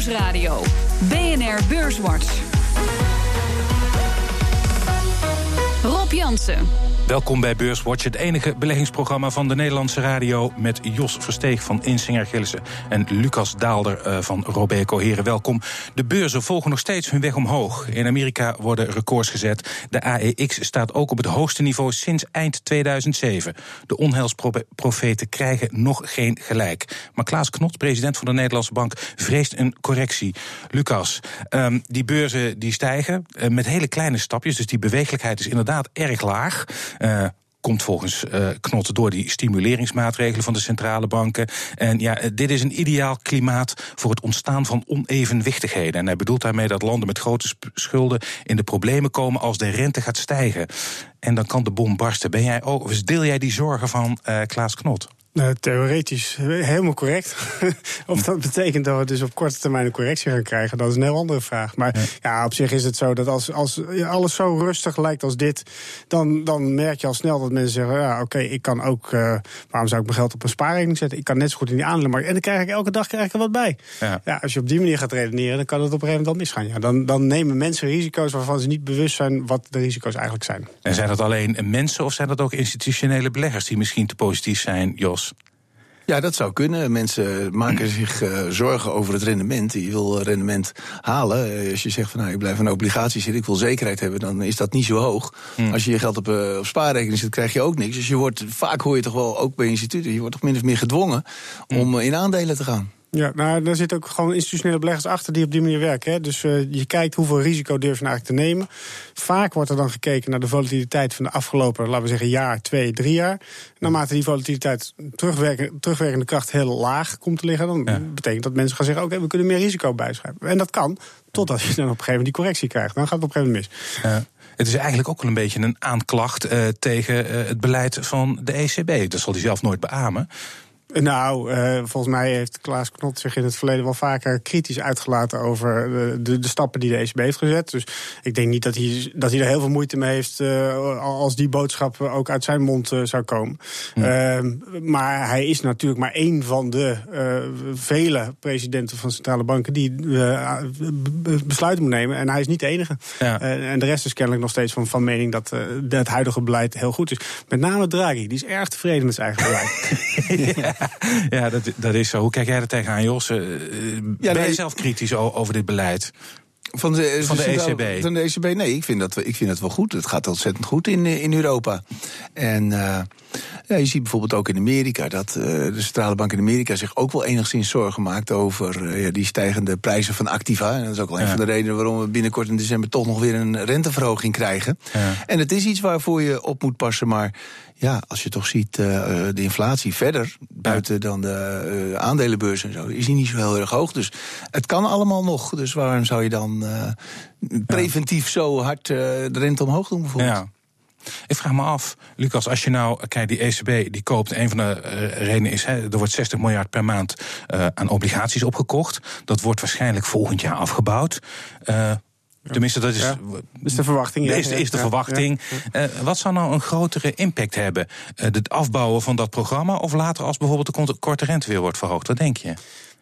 Nieuwsradio. BNR Beurswatch. Rob Jansen. Welkom bij Beurswatch, het enige beleggingsprogramma van de Nederlandse radio... met Jos Versteeg van Insinger Gillissen en Lucas Daalder uh, van Robeco. Heren, welkom. De beurzen volgen nog steeds hun weg omhoog. In Amerika worden records gezet. De AEX staat ook op het hoogste niveau sinds eind 2007. De onheilsprofeten krijgen nog geen gelijk. Maar Klaas Knot, president van de Nederlandse Bank, vreest een correctie. Lucas, um, die beurzen die stijgen uh, met hele kleine stapjes... dus die bewegelijkheid is inderdaad erg laag... Uh, komt volgens uh, Knot door die stimuleringsmaatregelen van de centrale banken. En ja, dit is een ideaal klimaat voor het ontstaan van onevenwichtigheden. En hij bedoelt daarmee dat landen met grote schulden in de problemen komen als de rente gaat stijgen. En dan kan de bom barsten. Ben jij ook, of deel jij die zorgen van uh, Klaas Knot? Nou, theoretisch helemaal correct. of dat betekent dat we dus op korte termijn een correctie gaan krijgen, dat is een heel andere vraag. Maar ja, ja op zich is het zo dat als, als alles zo rustig lijkt als dit, dan, dan merk je al snel dat mensen zeggen: ja, oké, okay, ik kan ook, uh, waarom zou ik mijn geld op een spaarrekening zetten? Ik kan net zo goed in die aandelenmarkt. En dan krijg ik elke dag krijg ik er wat bij. Ja. ja. als je op die manier gaat redeneren, dan kan het op een gegeven moment misgaan. Ja, dan, dan nemen mensen risico's waarvan ze niet bewust zijn wat de risico's eigenlijk zijn. En zijn dat alleen mensen of zijn dat ook institutionele beleggers die misschien te positief zijn, Jos? Ja, dat zou kunnen. Mensen maken zich uh, zorgen over het rendement. Je wil rendement halen. Uh, als je zegt van nou, ik blijf een obligatie zitten, ik wil zekerheid hebben, dan is dat niet zo hoog. Hmm. Als je je geld op, uh, op spaarrekening zet, krijg je ook niks. Dus je wordt, vaak hoor je toch wel ook bij instituten, je wordt toch min of meer gedwongen hmm. om in aandelen te gaan. Ja, nou, daar zitten ook gewoon institutionele beleggers achter die op die manier werken. Hè. Dus uh, je kijkt hoeveel risico durf je nou eigenlijk te nemen. Vaak wordt er dan gekeken naar de volatiliteit van de afgelopen, laten we zeggen, jaar, twee, drie jaar. Naarmate die volatiliteit terugwerken, terugwerkende kracht heel laag komt te liggen, dan ja. betekent dat mensen gaan zeggen: oké, okay, we kunnen meer risico bijschrijven. En dat kan, totdat je dan op een gegeven moment die correctie krijgt. Dan gaat het op een gegeven moment mis. Ja. Het is eigenlijk ook wel een beetje een aanklacht uh, tegen uh, het beleid van de ECB. Dat zal hij zelf nooit beamen. Nou, uh, volgens mij heeft Klaas Knot zich in het verleden wel vaker kritisch uitgelaten over de, de, stappen die de ECB heeft gezet. Dus ik denk niet dat hij, dat hij er heel veel moeite mee heeft uh, als die boodschap ook uit zijn mond uh, zou komen. Ja. maar hij is natuurlijk maar één van de vele presidenten van centrale banken die besluiten moet nemen. En hij is niet de enige. Ja. en de rest is kennelijk nog steeds van, van mening dat het huidige beleid heel goed is. Met name Draghi, die is erg tevreden met zijn eigen beleid. ja. ja, dat, dat is zo. Hoe kijk jij er tegenaan, Jos? Ja, ben je zelf kritisch over dit beleid? Van de, van de ECB? Van de ECB, nee, ik vind, dat, ik vind dat wel goed. Het gaat ontzettend goed in, in Europa. En uh, ja, je ziet bijvoorbeeld ook in Amerika dat uh, de centrale bank in Amerika zich ook wel enigszins zorgen maakt over uh, ja, die stijgende prijzen van activa. En dat is ook wel een van de redenen waarom we binnenkort in december toch nog weer een renteverhoging krijgen. Ja. En het is iets waarvoor je op moet passen, maar ja, als je toch ziet uh, de inflatie verder, buiten dan de uh, aandelenbeurs en zo, is die niet zo heel erg hoog. Dus het kan allemaal nog. Dus waarom zou je dan uh, preventief zo hard de rente omhoog doen bijvoorbeeld? Ja. Ik vraag me af, Lucas, als je nou, kijk, die ECB die koopt, een van de uh, redenen is, hè, er wordt 60 miljard per maand uh, aan obligaties opgekocht. Dat wordt waarschijnlijk volgend jaar afgebouwd. Uh, Tenminste, dat is, ja, is de verwachting. Ja. Is, is de ja, verwachting. Uh, wat zou nou een grotere impact hebben? Uh, het afbouwen van dat programma of later als bijvoorbeeld de korte rente weer wordt verhoogd? Wat denk je?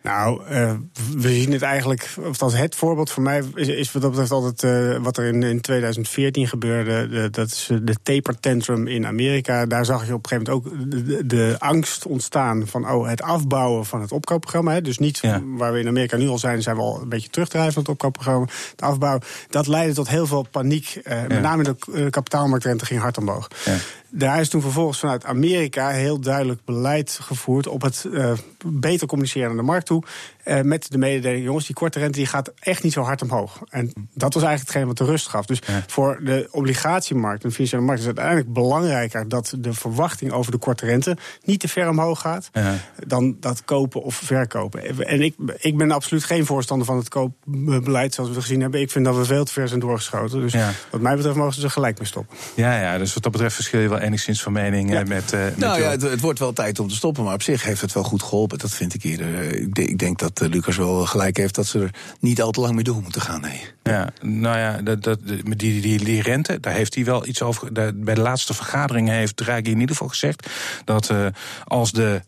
Nou, uh, we zien het eigenlijk, of als het voorbeeld voor mij is, is wat dat betreft altijd uh, wat er in, in 2014 gebeurde. De, dat is de taper tantrum in Amerika. Daar zag je op een gegeven moment ook de, de angst ontstaan van oh, het afbouwen van het opkoopprogramma. Hè. Dus niet ja. waar we in Amerika nu al zijn, zijn we al een beetje terugdrijven van het opkoopprogramma. Het afbouwen, dat leidde tot heel veel paniek. Uh, ja. Met name de kapitaalmarktrente ging hard omhoog. Ja. Daar is toen vervolgens vanuit Amerika heel duidelijk beleid gevoerd op het uh, beter communiceren naar de markt toe. Uh, met de mededeling, jongens, die korte rente die gaat echt niet zo hard omhoog. En dat was eigenlijk hetgeen wat de rust gaf. Dus ja. voor de obligatiemarkt en de financiële markt is het uiteindelijk belangrijker dat de verwachting over de korte rente niet te ver omhoog gaat. Ja. Dan dat kopen of verkopen. En ik, ik ben absoluut geen voorstander van het koopbeleid zoals we gezien hebben. Ik vind dat we veel te ver zijn doorgeschoten. Dus ja. wat mij betreft mogen ze er gelijk mee stoppen. Ja, ja, dus wat dat betreft verschil je wel enigszins van mening ja. met, uh, met. Nou ja, het, het, wordt wel tijd om te stoppen, maar op zich heeft het wel goed geholpen. Dat vind ik eerder. Ik, ik denk dat Lucas wel gelijk heeft dat ze er niet al te lang mee door moeten gaan. Nee. Ja, nou ja, dat, dat, die, die, die rente, daar heeft hij wel iets over. Daar, bij de laatste vergadering heeft Draghi in ieder geval gezegd dat uh, als de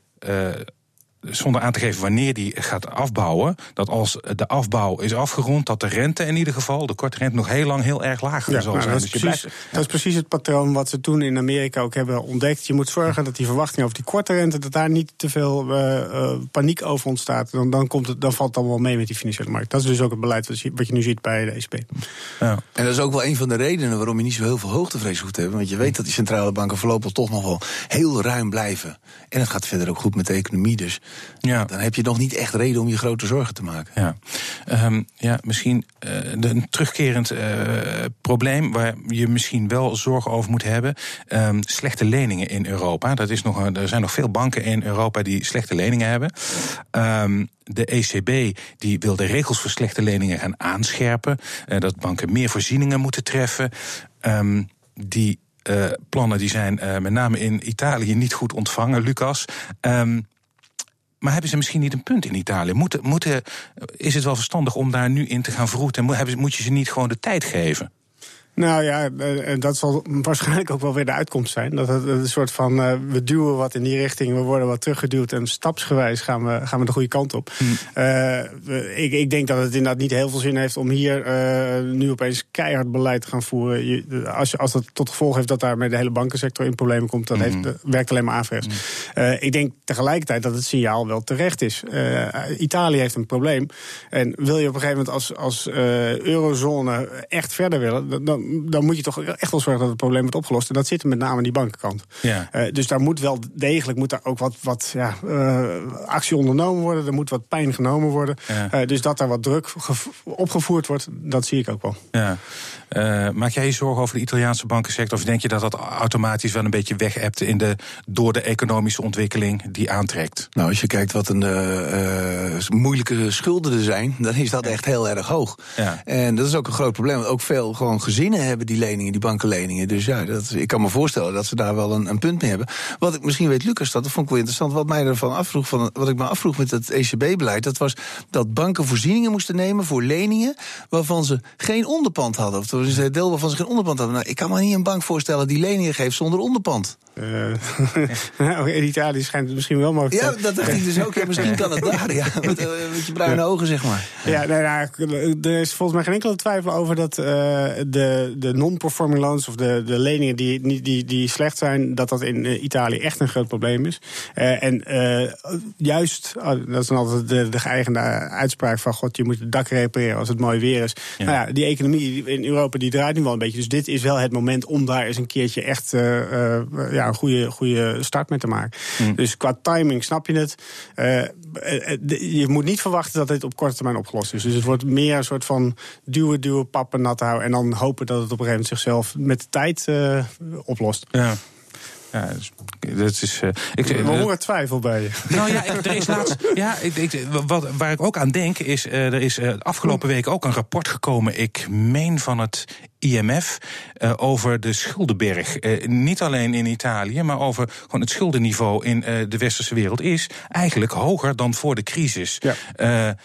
zonder aan te geven wanneer die gaat afbouwen, dat als de afbouw is afgerond, dat de rente in ieder geval, de korte rente, nog heel lang heel erg laag zal nou, zijn. Dat is, dus precies, dat is precies het patroon wat ze toen in Amerika ook hebben ontdekt. Je moet zorgen dat die verwachting over die korte rente, dat daar niet te veel uh, paniek over ontstaat. Dan, dan, komt het, dan valt het allemaal mee met die financiële markt. Dat is dus ook het beleid wat je, wat je nu ziet bij de ECB. Ja. En dat is ook wel een van de redenen waarom je niet zo heel veel hoogtevrees hoeft te hebben. Want je weet dat die centrale banken voorlopig toch nog wel heel ruim blijven. En het gaat verder ook goed met de economie. Dus ja. dan heb je nog niet echt reden om je grote zorgen te maken. Ja, um, ja misschien uh, een terugkerend uh, probleem waar je misschien wel zorgen over moet hebben. Um, slechte leningen in Europa. Dat is nog, er zijn nog veel banken in Europa die slechte leningen hebben. Um, de ECB die wil de regels voor slechte leningen gaan aanscherpen. Uh, dat banken meer voorzieningen moeten treffen. Die uh, plannen die zijn uh, met name in Italië niet goed ontvangen, Lucas. Um, maar hebben ze misschien niet een punt in Italië? Moeten, moeten, is het wel verstandig om daar nu in te gaan vroeten? Moet je ze niet gewoon de tijd geven? Nou ja, eh, en dat zal waarschijnlijk ook wel weer de uitkomst zijn. Dat het een soort van, uh, we duwen wat in die richting, we worden wat teruggeduwd en stapsgewijs gaan we, gaan we de goede kant op. Hmm. Uh, ik, ik denk dat het inderdaad niet heel veel zin heeft om hier uh, nu opeens keihard beleid te gaan voeren. Je, als, je, als dat tot gevolg heeft dat daarmee de hele bankensector in problemen komt, dat heeft, hmm. werkt alleen maar averechts. Hmm. ik denk tegelijkertijd dat het signaal wel terecht is. Italië heeft een probleem. En wil je op een gegeven moment als, als eurozone echt verder willen, dan dan moet je toch echt wel zorgen dat het probleem wordt opgelost. En dat zit met name aan die bankenkant. Ja. Uh, dus daar moet wel degelijk moet daar ook wat, wat ja, uh, actie ondernomen worden. Er moet wat pijn genomen worden. Ja. Uh, dus dat daar wat druk opgevoerd wordt, dat zie ik ook wel. Ja. Maak jij je zorgen over de Italiaanse bankensector? Of denk je dat dat automatisch wel een beetje weg hebt in de, door de economische ontwikkeling die aantrekt? Nou, als je kijkt wat een moeilijke schulden er zijn, dan is dat echt heel erg hoog. Ja. En dat is ook een groot probleem. Want ook veel gewoon gezinnen hebben die leningen, die bankenleningen. Dus ja, dat, ik kan me voorstellen dat ze daar wel een, een punt mee hebben. Wat ik misschien weet, Lucas, dat, dat vond ik wel interessant. Wat mij ervan afvroeg, van, wat ik me afvroeg met het ECB-beleid, dat was dat banken voorzieningen moesten nemen voor leningen waarvan ze geen onderpand hadden. Of dat was een deel waarvan ze geen onderpand hadden. Nou, ik kan me niet een bank voorstellen die leningen geeft zonder onderpand. Uh, in Italië schijnt het misschien wel mogelijk. Ja, dat dacht ik dus ook. Ja, misschien kan het daar, ja. Met, uh, met je bruine ogen, zeg maar. Ja, nee, nou, er is volgens mij geen enkele twijfel over dat uh, de, de non-performing loans... of de, de leningen die, die, die slecht zijn... dat dat in Italië echt een groot probleem is. en juist, oh, dat is dan altijd de, de geëigende uitspraak van... god, je moet het dak repareren als het mooi weer is. Ja. Nou ja, die economie in Europa die draait nu wel een beetje. Dus dit is wel het moment om daar eens een keerje echt... ja, een goede, goede start mee te maken. Mm. Dus qua timing snap je het. Uh, je moet niet verwachten dat dit op korte termijn opgelost is. Dus het wordt meer een soort van duwen, duwen, pappen, nat houden. En dan hopen dat het op een gegeven moment zichzelf met de tijd oplost. Ja. Ja, dat is, uh, ik, We horen twijfel bij je. Nou ja, ik, er is laatst. Ja, ik, ik, wat, waar ik ook aan denk is. Uh, er is uh, afgelopen week ook een rapport gekomen. Ik meen van het IMF. over de schuldenberg. niet alleen in Italië, maar over gewoon het schuldenniveau in de westerse wereld. is eigenlijk hoger dan voor de crisis. Ja.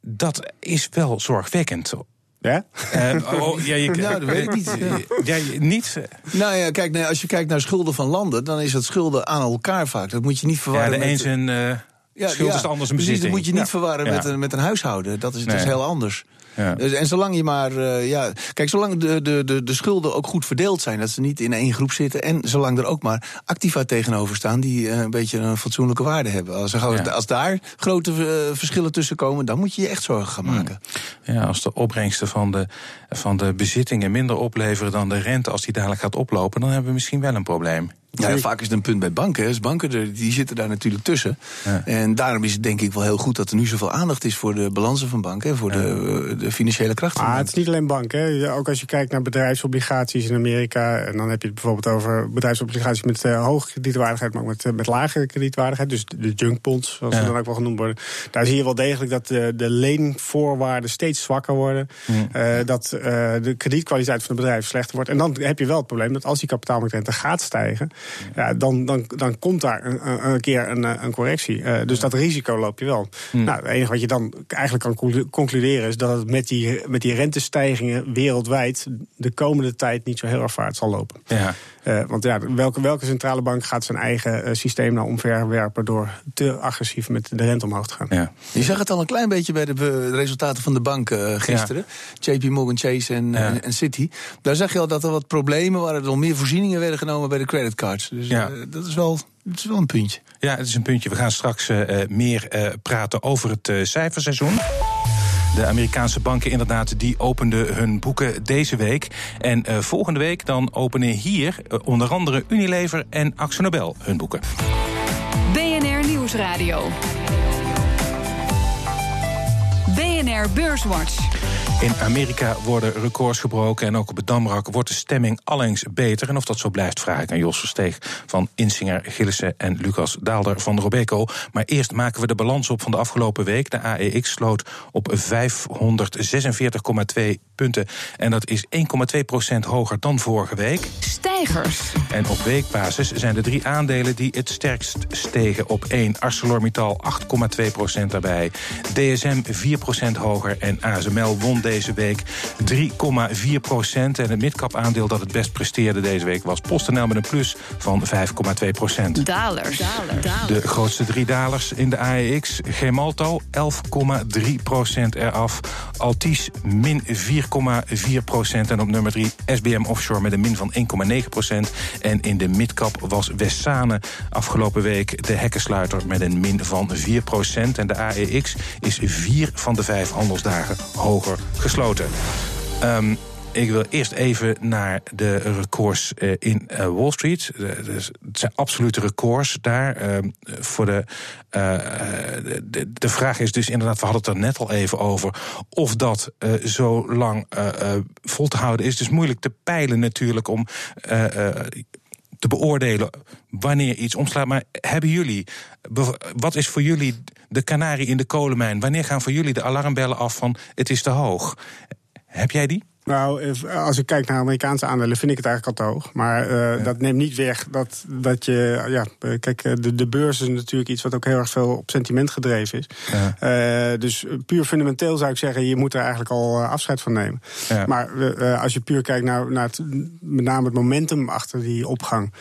dat is wel zorgwekkend. Ja? Uh, oh, ja, je, nou, dat weet ik niet. Ja, niet. Nou ja, kijk, nee, als je kijkt naar schulden van landen, dan is dat schulden aan elkaar vaak. Dat moet je niet verwarren. Ja, de een zijn uh, ja, schuld is de ander zijn bezitting. Precies, dat moet je niet verwarren met, een, met een huishouden. Dat is, nee. dat is heel anders. Ja. Dus, en zolang je maar, uh, ja, kijk, zolang de, de, de, de schulden ook goed verdeeld zijn, dat ze niet in één groep zitten, en zolang er ook maar activa tegenover staan die uh, een beetje een fatsoenlijke waarde hebben. Als, er, als daar grote uh, verschillen tussen komen, dan moet je je echt zorgen gaan maken. Ja, als de opbrengsten van de, van de bezittingen minder opleveren dan de rente, als die dadelijk gaat oplopen, dan hebben we misschien wel een probleem. Ja, vaak is het een punt bij banken. Dus banken die zitten daar natuurlijk tussen. Ja. En daarom is het denk ik wel heel goed dat er nu zoveel aandacht is voor de balansen van banken. Voor de, de, financiële kracht. Ah, het is niet alleen banken. Ook als je kijkt naar bedrijfsobligaties in Amerika. En dan heb je het bijvoorbeeld over bedrijfsobligaties met uh, hoge kredietwaardigheid. Maar ook met, uh, met lage kredietwaardigheid. Dus de junk bonds, zoals ze dan ook wel genoemd worden. Daar zie je wel degelijk dat de, de leenvoorwaarden steeds zwakker worden. Uh, dat de kredietkwaliteit van het bedrijf slechter wordt. En dan heb je wel het probleem dat als die kapitaalmarktrente gaat stijgen ja, dan, dan, dan komt daar een, een keer een, een correctie. dus dat risico loop je wel. Hmm. Nou, het enige wat je dan eigenlijk kan concluderen is dat het met die, met die rentestijgingen wereldwijd de komende tijd niet zo heel erg vaart zal lopen. Ja. Uh, want ja, welke, welke centrale bank gaat zijn eigen uh, systeem nou omverwerpen door te agressief met de rente omhoog te gaan? Ja. Je zag het al een klein beetje bij de resultaten van de banken uh, gisteren. JP Morgan Chase en, ja. en, City. Daar zag je al dat er wat problemen waren. Er meer voorzieningen werden genomen bij de creditcards. Dus ja. dat is wel het is wel een puntje. Ja, het is een puntje. We gaan straks uh, meer uh, praten over het uh, cijferseizoen. De Amerikaanse banken inderdaad, die openden hun boeken deze week. En uh, volgende week dan openen hier uh, onder andere Unilever en Axo Nobel hun boeken. BNR Nieuwsradio. BNR Beurswatch. In Amerika worden records gebroken en ook op het Damrak wordt de stemming allengs beter. En of dat zo blijft, vraag ik aan Jos Versteeg van Insinger, Gillissen en Lucas Daalder van Robeco. Maar eerst maken we de balans op van de afgelopen week. De AEX sloot op 546,2 punten. En dat is 1,2 procent hoger dan vorige week. Stijgers. En op weekbasis zijn de drie aandelen die het sterkst stegen. Op 1 ArcelorMittal 8,2 procent daarbij. DSM 4 procent hoger en ASML won deze week 3,4 procent. En het midcap aandeel dat het best presteerde deze week was PostNL met een plus van 5,2 procent. Dalers. De grootste drie dalers in de AEX. Gemalto 11,3 procent eraf. Altis min 4,4 procent. En op nummer 3 SBM Offshore met een min van 1,9 procent. En in de midcap was Wessane afgelopen week de hekkensluiter met een min van 4 procent. En de AEX is vier van de vijf handelsdagen hoger gesloten. Um, ik wil eerst even naar de records uh, in uh, Wall Street. Uh, het zijn absolute records daar. Ehm, voor de, de, de, vraag is dus inderdaad, we hadden het er net al even over, of dat zo lang vol te houden is. Het is moeilijk te peilen natuurlijk om te beoordelen wanneer iets omslaat. Maar hebben jullie, wat is voor jullie de kanarie in de kolenmijn? Wanneer gaan voor jullie de alarmbellen af van het is te hoog? Heb jij die? Nou, als ik kijk naar Amerikaanse aandelen, vind ik het eigenlijk al te hoog. Maar uh, dat neemt niet weg dat, dat je. Ja, kijk, eh, de, de beurs is natuurlijk iets wat ook heel erg veel op sentiment gedreven is. Ja. Uh, dus puur fundamenteel zou ik zeggen, je moet er eigenlijk al afscheid van nemen. Ja. Maar uh, als je puur kijkt naar, naar het, met name het momentum achter die opgang.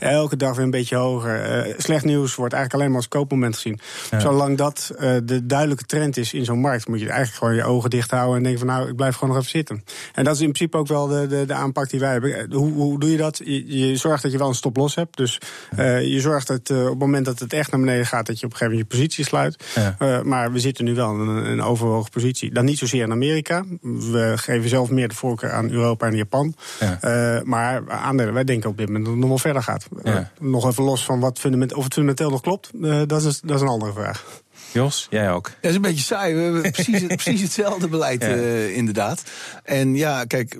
Elke dag weer een beetje hoger. slecht nieuws wordt eigenlijk alleen maar als koopmoment gezien. Zolang dat de duidelijke trend is in zo'n markt, moet je eigenlijk gewoon je ogen dicht houden en denken van nou, ik blijf gewoon nog even zitten. En dat is in principe ook wel de, de, de aanpak die wij hebben. Eh, hoe, hoe doe je dat? Je, je, zorgt dat je wel een stop-loss hebt. Dus uh, je zorgt dat uh, op het moment dat het echt naar beneden gaat, dat je op een gegeven moment je positie sluit. Ja. Uh, maar we zitten nu wel in een, een overwogen positie. Dan niet zozeer in Amerika. We geven zelf meer de voorkeur aan Europa en Japan. Ja. maar aandelen, wij denken op dit moment dat het nog wel verder gaat. Ja. nog even los van wat fundament, of het fundamenteel nog klopt, dat, is, dat is een andere vraag. Jos, jij ook? Dat is een beetje saai. We hebben precies, precies hetzelfde beleid, ja. uh, inderdaad. En ja, kijk,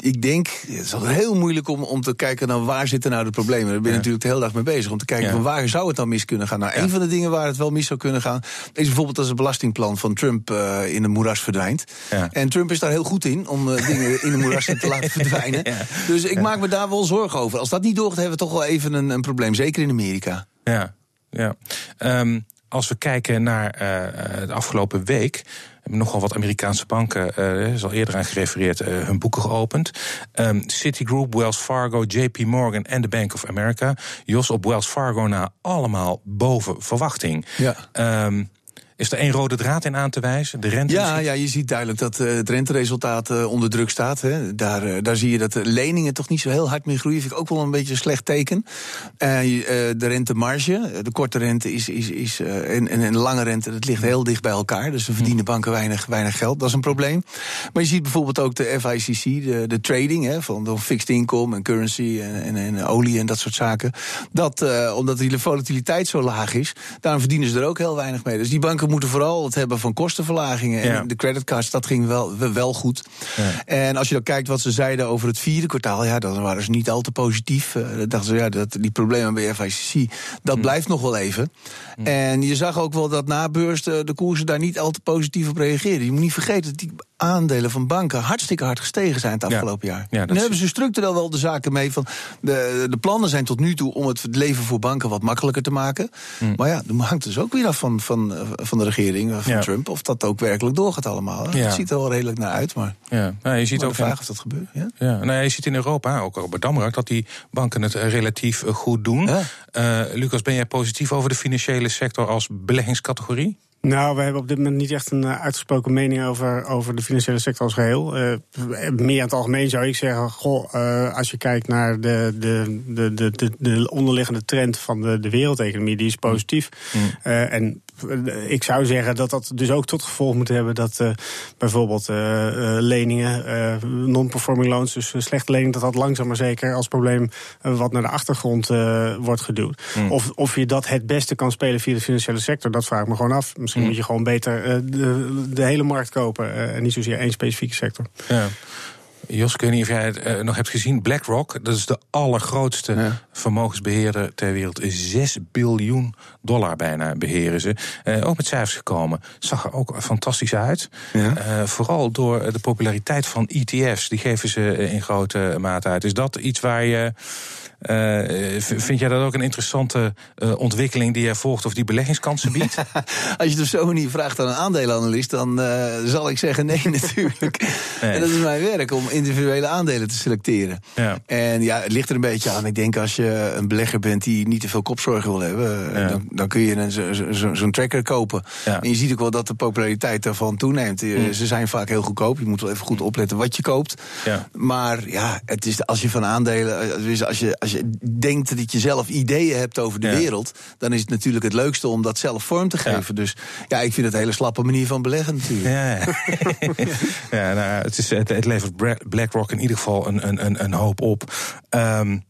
ik denk, het is altijd heel moeilijk om, om te kijken naar waar zitten nou de problemen. Daar ben je ja. natuurlijk de hele dag mee bezig. Om te kijken van waar zou het dan mis kunnen gaan. Nou, een van de dingen waar het wel mis zou kunnen gaan, is bijvoorbeeld als het belastingplan van Trump uh, in een moeras verdwijnt. En Trump is daar heel goed in om uh, dingen in een moeras te laten verdwijnen. Dus ik maak me daar wel zorgen over. Als dat niet doorgaat, hebben we toch wel even een, een probleem. Zeker in Amerika. Ja, ja. Um, als we kijken naar uh, de afgelopen week. Hebben nogal wat Amerikaanse banken, uh, is al eerder aan gerefereerd, uh, hun boeken geopend. Um, Citigroup, Wells Fargo, JP Morgan en de Bank of America. Jos op Wells Fargo na allemaal boven verwachting. Ja. Um, is er één rode draad in aan te wijzen? De rente ja, ja, je ziet duidelijk dat uh, het renteresultaat uh, onder druk staat. Hè. Daar, uh, daar zie je dat de leningen toch niet zo heel hard meer groeien. Vind ik ook wel een beetje een slecht teken. de rentemarge, de korte rente is, is, is, en, en de lange rente, dat ligt heel dicht bij elkaar. Dus we verdienen hm. banken weinig, weinig geld. Dat is een probleem. Maar je ziet bijvoorbeeld ook de FICC, de, de trading hè, van de fixed income en currency en, en, en olie en dat soort zaken. Dat, omdat die volatiliteit zo laag is, daarom verdienen ze er ook heel weinig mee. Dus die banken moeten vooral het hebben van kostenverlagingen. En de creditcards, dat ging wel, wel goed. Ja. En als je dan kijkt wat ze zeiden over het vierde kwartaal, ja, dan waren ze niet al te positief. Uh, dachten ze, ja, dat, die problemen bij FICC, dat hm. blijft nog wel even. Hm. En je zag ook wel dat na beurs de, de koersen daar niet al te positief op reageerden. Je moet niet vergeten dat die aandelen van banken hartstikke hard gestegen zijn het afgelopen jaar. Ja, nu hebben ze structureel wel de zaken mee van. De, de plannen zijn tot nu toe om het leven voor banken wat makkelijker te maken. Hmm. Maar ja, dan hangt dus ook weer af van, van, van de regering, van Trump, of dat ook werkelijk doorgaat allemaal. Het ziet er wel redelijk naar uit, maar. Ja, nou, je ziet ook vraag of dat gebeurt. Ja? Ja, nou, je ziet in Europa, ook op Damrak, dat die banken het relatief goed doen. Uh, Lucas, ben jij positief over de financiële sector als beleggingscategorie? Nou, we hebben op dit moment niet echt een uh, uitgesproken mening over, over de financiële sector als geheel. Uh, meer aan het algemeen zou ik zeggen, goh, uh, als je kijkt naar de, de, de, de, de onderliggende trend van de, de wereldeconomie, die is positief. Mm. en ik zou zeggen dat dat dus ook tot gevolg moet hebben dat uh, bijvoorbeeld uh, leningen, non-performing loans, dus slechte leningen, dat dat langzaam maar zeker als probleem wat naar de achtergrond wordt geduwd. Mm. Of, of je dat het beste kan spelen via de financiële sector, dat vraag ik me gewoon af. Misschien mm. moet je gewoon beter de, de, hele markt kopen en niet zozeer één specifieke sector. Ja. Jos, ik weet niet of jij het uh, nog hebt gezien. BlackRock, dat is de allergrootste vermogensbeheerder ter wereld. 6 biljoen dollar bijna beheren ze. Uh, ook met cijfers gekomen. Zag er ook fantastisch uit. Ja. Uh, vooral door de populariteit van ETF's. Die geven ze in grote mate uit. Is dat iets waar je vind jij dat ook een interessante ontwikkeling die jij volgt of die beleggingskansen biedt? Als je het op zo'n manier vraagt aan een aandelenanalist, dan zal ik zeggen nee natuurlijk. Nee. En dat is mijn werk om individuele aandelen te selecteren. Ja. En ja, het ligt er een beetje aan. Ik denk als je een belegger bent die niet te veel kopzorgen wil hebben, ja. dan, dan, kun je zo'n zo, zo tracker kopen. Ja. En je ziet ook wel dat de populariteit daarvan toeneemt. Mm. Ze zijn vaak heel goedkoop. Je moet wel even goed opletten wat je koopt. Maar ja, het is als je van aandelen, dus als je als je denkt dat je zelf ideeën hebt over de wereld, dan is het natuurlijk het leukste om dat zelf vorm te geven. Dus ja, ik vind het een hele slappe manier van beleggen natuurlijk. Ja, ja. ja nou, het, is, het, het levert BlackRock in ieder geval een, een, een hoop op. Um,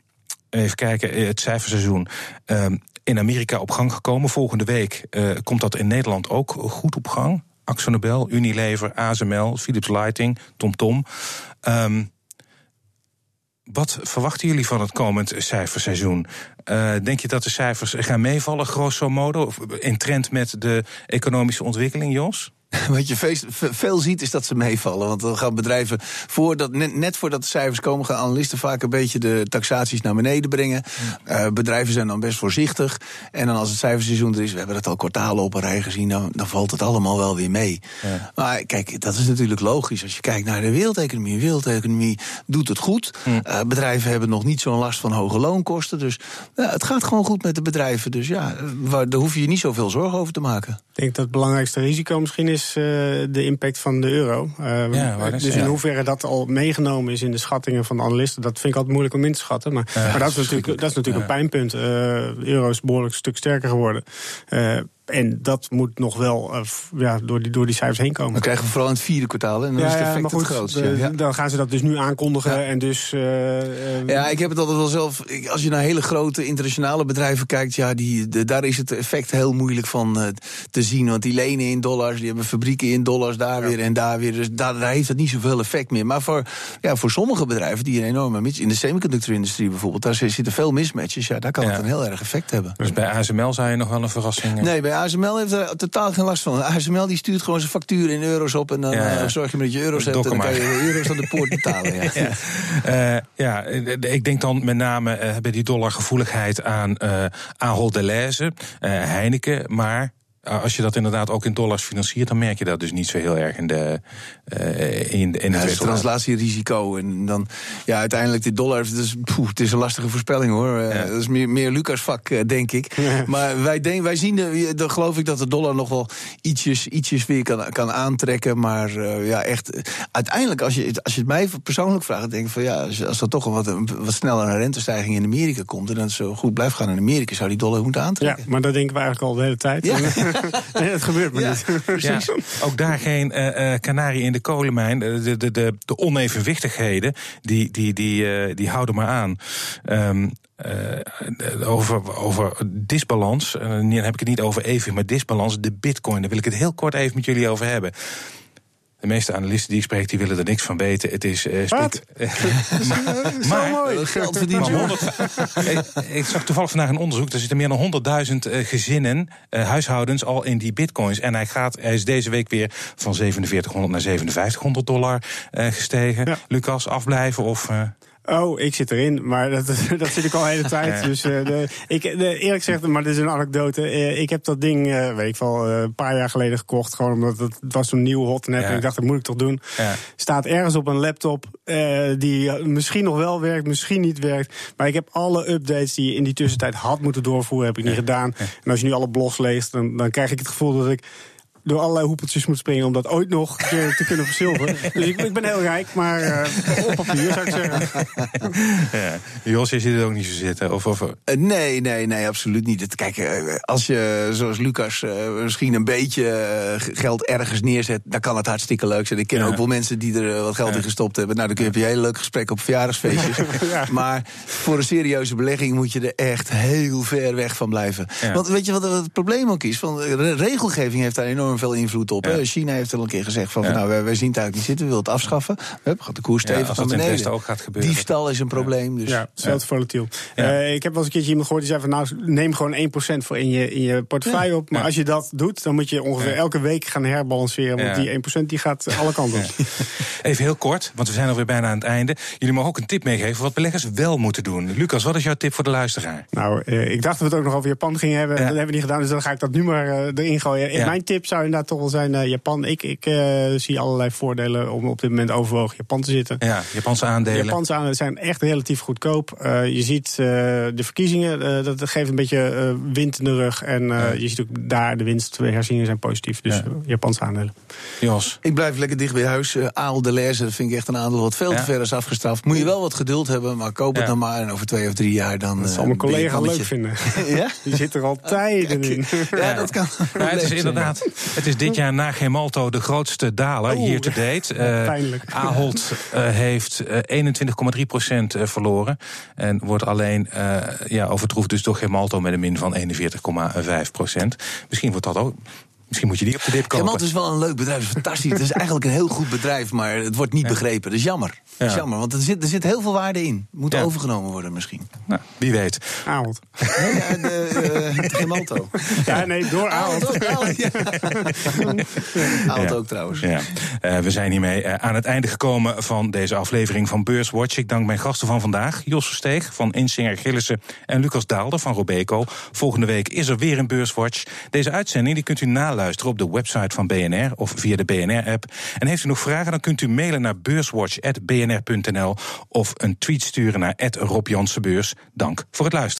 even kijken, het cijferseizoen. Um, in Amerika op gang gekomen. Volgende week uh, komt dat in Nederland ook goed op gang. Axonobel, Unilever, ASML, Philips Lighting, TomTom. Um, wat verwachten jullie van het komend cijferseizoen? Uh, denk je dat de cijfers gaan meevallen, grosso modo, in trend met de economische ontwikkeling, Jos? Wat je veel ziet is dat ze meevallen. Want dan gaan bedrijven, voordat, net, voordat de cijfers komen, gaan analisten vaak een beetje de taxaties naar beneden brengen. Uh, bedrijven zijn dan best voorzichtig. En dan als het cijferseizoen er is, we hebben het al kwartalen op een rij gezien, dan, dan valt het allemaal wel weer mee. Ja. Maar kijk, dat is natuurlijk logisch. Als je kijkt naar de wereldeconomie, de wereldeconomie doet het goed. Uh, bedrijven hebben nog niet zo'n last van hoge loonkosten. Dus uh, het gaat gewoon goed met de bedrijven. Dus ja, daar hoef je je niet zoveel zorgen over te maken. Ik denk dat het belangrijkste risico misschien is uh, de impact van de euro. Ja, dus in hoeverre dat al meegenomen is in de schattingen van de analisten, dat vind ik altijd moeilijk om in te schatten. Maar, maar dat, is natuurlijk, dat is natuurlijk een pijnpunt. De euro is behoorlijk een stuk sterker geworden. En dat moet nog wel uh, ja, door, die, door die cijfers heen komen. Dan krijgen we vooral in het vierde kwartaal. En dan ja, is het effect goed, het grootste. ja. Dan gaan ze dat dus nu aankondigen. En dus, uh, ja, ik heb het altijd wel zelf. Als je naar hele grote internationale bedrijven kijkt, ja, die, de, daar is het effect heel moeilijk van uh, te zien. Want die lenen in dollars, die hebben fabrieken in dollars, daar weer en daar weer. Dus daar, daar heeft het niet zoveel effect meer. Maar voor, ja, voor sommige bedrijven die een enorme mis, in de semiconductor-industrie bijvoorbeeld, daar zitten veel mismatches. Ja, daar kan het een heel erg effect hebben. Dus bij ASML zou je nog wel een verrassing. Nee, bij ASML heeft er totaal geen last van. ASML die stuurt gewoon zijn factuur in euro's op. En dan ja, zorg je maar dat je euro's hebt. En dan kan je euro's aan de poort betalen. Ja, ja. Uh, ja ik denk dan met name uh, bij die dollargevoeligheid aan Ahold Delhaize, Heineken. Maar als je dat inderdaad ook in dollars financiert, dan merk je dat dus niet zo heel erg in de uh, in, in ja, het translatierisico. En dan, ja, uiteindelijk de dollar, het is, poeh, het is een lastige voorspelling hoor. Uh, dat is meer, meer Lucas vak, denk ik. Maar wij, denk, wij zien, de, dan geloof ik dat de dollar nog wel ietsjes, ietsjes weer kan, kan aantrekken. Maar ja, echt, uiteindelijk, als je, als je het mij persoonlijk vraagt, denk ik van ja, als, als er toch wat, wat sneller een rentestijging in Amerika komt en dat zo goed blijft gaan in Amerika, zou die dollar moeten aantrekken. Ja, maar dat denken we eigenlijk al de hele tijd. Nee, het gebeurt maar niet. Precies. Ook daar geen kanarie in de kolenmijn, de, de, de, de onevenwichtigheden, die, die, die, uh, die houden maar aan. Um, uh, over, over disbalans, uh, dan heb ik het niet over even, maar disbalans, de bitcoin, daar wil ik het heel kort even met jullie over hebben. De meeste analisten die ik spreek, die willen er niks van weten. Het is... Uh, Wat? maar, mooi. Geld verdiend, ik, zag toevallig vandaag een onderzoek. Er zitten meer dan 100.000 gezinnen, huishoudens, al in die bitcoins. En hij, gaat, hij is deze week weer van 4700 naar 5700 dollar gestegen. Lucas, afblijven of... Oh, ik zit erin, maar dat, dat zit ik al de hele tijd. Dus uh, de, ik, de, eerlijk gezegd, maar dit is een anekdote. Uh, ik heb dat ding, uh, weet ik wel, een paar jaar geleden gekocht. Gewoon omdat het, het was zo'n nieuw hotnet. Ja. En ik dacht, dat moet ik toch doen. Ja. Staat ergens op een laptop die misschien nog wel werkt, misschien niet werkt. Maar ik heb alle updates die je in die tussentijd had moeten doorvoeren, heb ik niet gedaan. En als je nu alle blogs leest, dan, dan krijg ik het gevoel dat ik door allerlei hoepeltjes moet springen om dat ooit nog te kunnen verzilveren. dus ik, ik, ben heel rijk, maar uh, op papier zou ik zeggen. ja. Jos, je ziet het ook niet zo zitten? Of, of... Uh, nee, nee, nee, absoluut niet. Kijk, uh, als je zoals Lucas misschien een beetje geld ergens neerzet, dan kan het hartstikke leuk zijn. Ik ken ook wel mensen die er wat geld in gestopt hebben. Nou, dan kun je een hele leuk gesprek op verjaardagsfeestjes. ja. Maar voor een serieuze belegging moet je er echt heel ver weg van blijven. Want weet je wat het probleem ook is? Van, regelgeving heeft daar enorm veel invloed op. China heeft al een keer gezegd van, nou, wij, wij, zien het eigenlijk niet zitten, we willen het afschaffen. Hup, gaat de koers stevig naar beneden. ook gaat gebeuren. Diefstal is een probleem. Dus. Ja, hetzelfde volatiel. Uh, ik heb wel eens een keertje iemand gehoord die zei van, nou, neem gewoon 1% voor in je, in je portefeuille op. Maar als je dat doet, dan moet je ongeveer elke week gaan herbalanceren. Want die 1% die gaat alle kanten op. Even heel kort, want we zijn alweer bijna aan het einde. Jullie mogen ook een tip meegeven wat beleggers wel moeten doen. Lucas, wat is jouw tip voor de luisteraar? Nou, uh, ik dacht dat we het ook nog over Japan gingen hebben. Dat hebben we niet gedaan, dus dan ga ik dat nu maar uh, erin gooien. Mijn tip zou inderdaad toch wel zijn uh, Japan. Ik, ik uh, zie allerlei voordelen om op dit moment overwogen Japan te zitten. Ja, Japanse aandelen. Japanse aandelen zijn echt relatief goedkoop. Uh, je ziet de verkiezingen, dat geeft een beetje wind in de rug. En ja. je ziet ook daar de winstherzieningen zijn positief. Dus ja. Japanse aandelen. Jos? Ik blijf lekker dicht bij huis. Uh, Aal de Lezer, dat vind ik echt een aandeel wat veel te ver is afgestraft. Moet je wel wat geduld hebben, maar koop het dan maar. En over twee of drie jaar dan... Dat zal mijn collega leuk vinden. ja? Die zit er al tijden in. Ja, dat kan. Het is inderdaad, het is dit jaar na Gemalto de grootste daler, oh, hier te date. Uh, Ahold uh, heeft uh, 21,3% verloren. En wordt alleen ja, overtroefd dus door Gemalto met een min van 41,5% Misschien wordt dat ook Misschien moet je die op de dip kopen. Gemalt is wel een leuk bedrijf, is fantastisch. het is eigenlijk een heel goed bedrijf, maar het wordt niet ja. begrepen. Dat is jammer. Dat is jammer, want er zit, er zit heel veel waarde in. Moet ja. overgenomen worden misschien. Nou, wie weet. Ahold. Nee, ja, de, uh, Gemalto. Ja, nee, door Ahold. Ahold ook trouwens. Ja. Uh, we zijn hiermee uh, aan het einde gekomen van deze aflevering van Beurswatch. Ik dank mijn gasten van vandaag. Jos Versteeg van Insinger Gillissen en Lucas Daalder van Robeco. Volgende week is er weer een Beurswatch. Deze uitzending die kunt u nalezen luisteren op de website van BNR of via de BNR-app. En heeft u nog vragen, dan kunt u mailen naar beurswatch.bnr.nl of een tweet sturen naar Rob Dank voor het luisteren.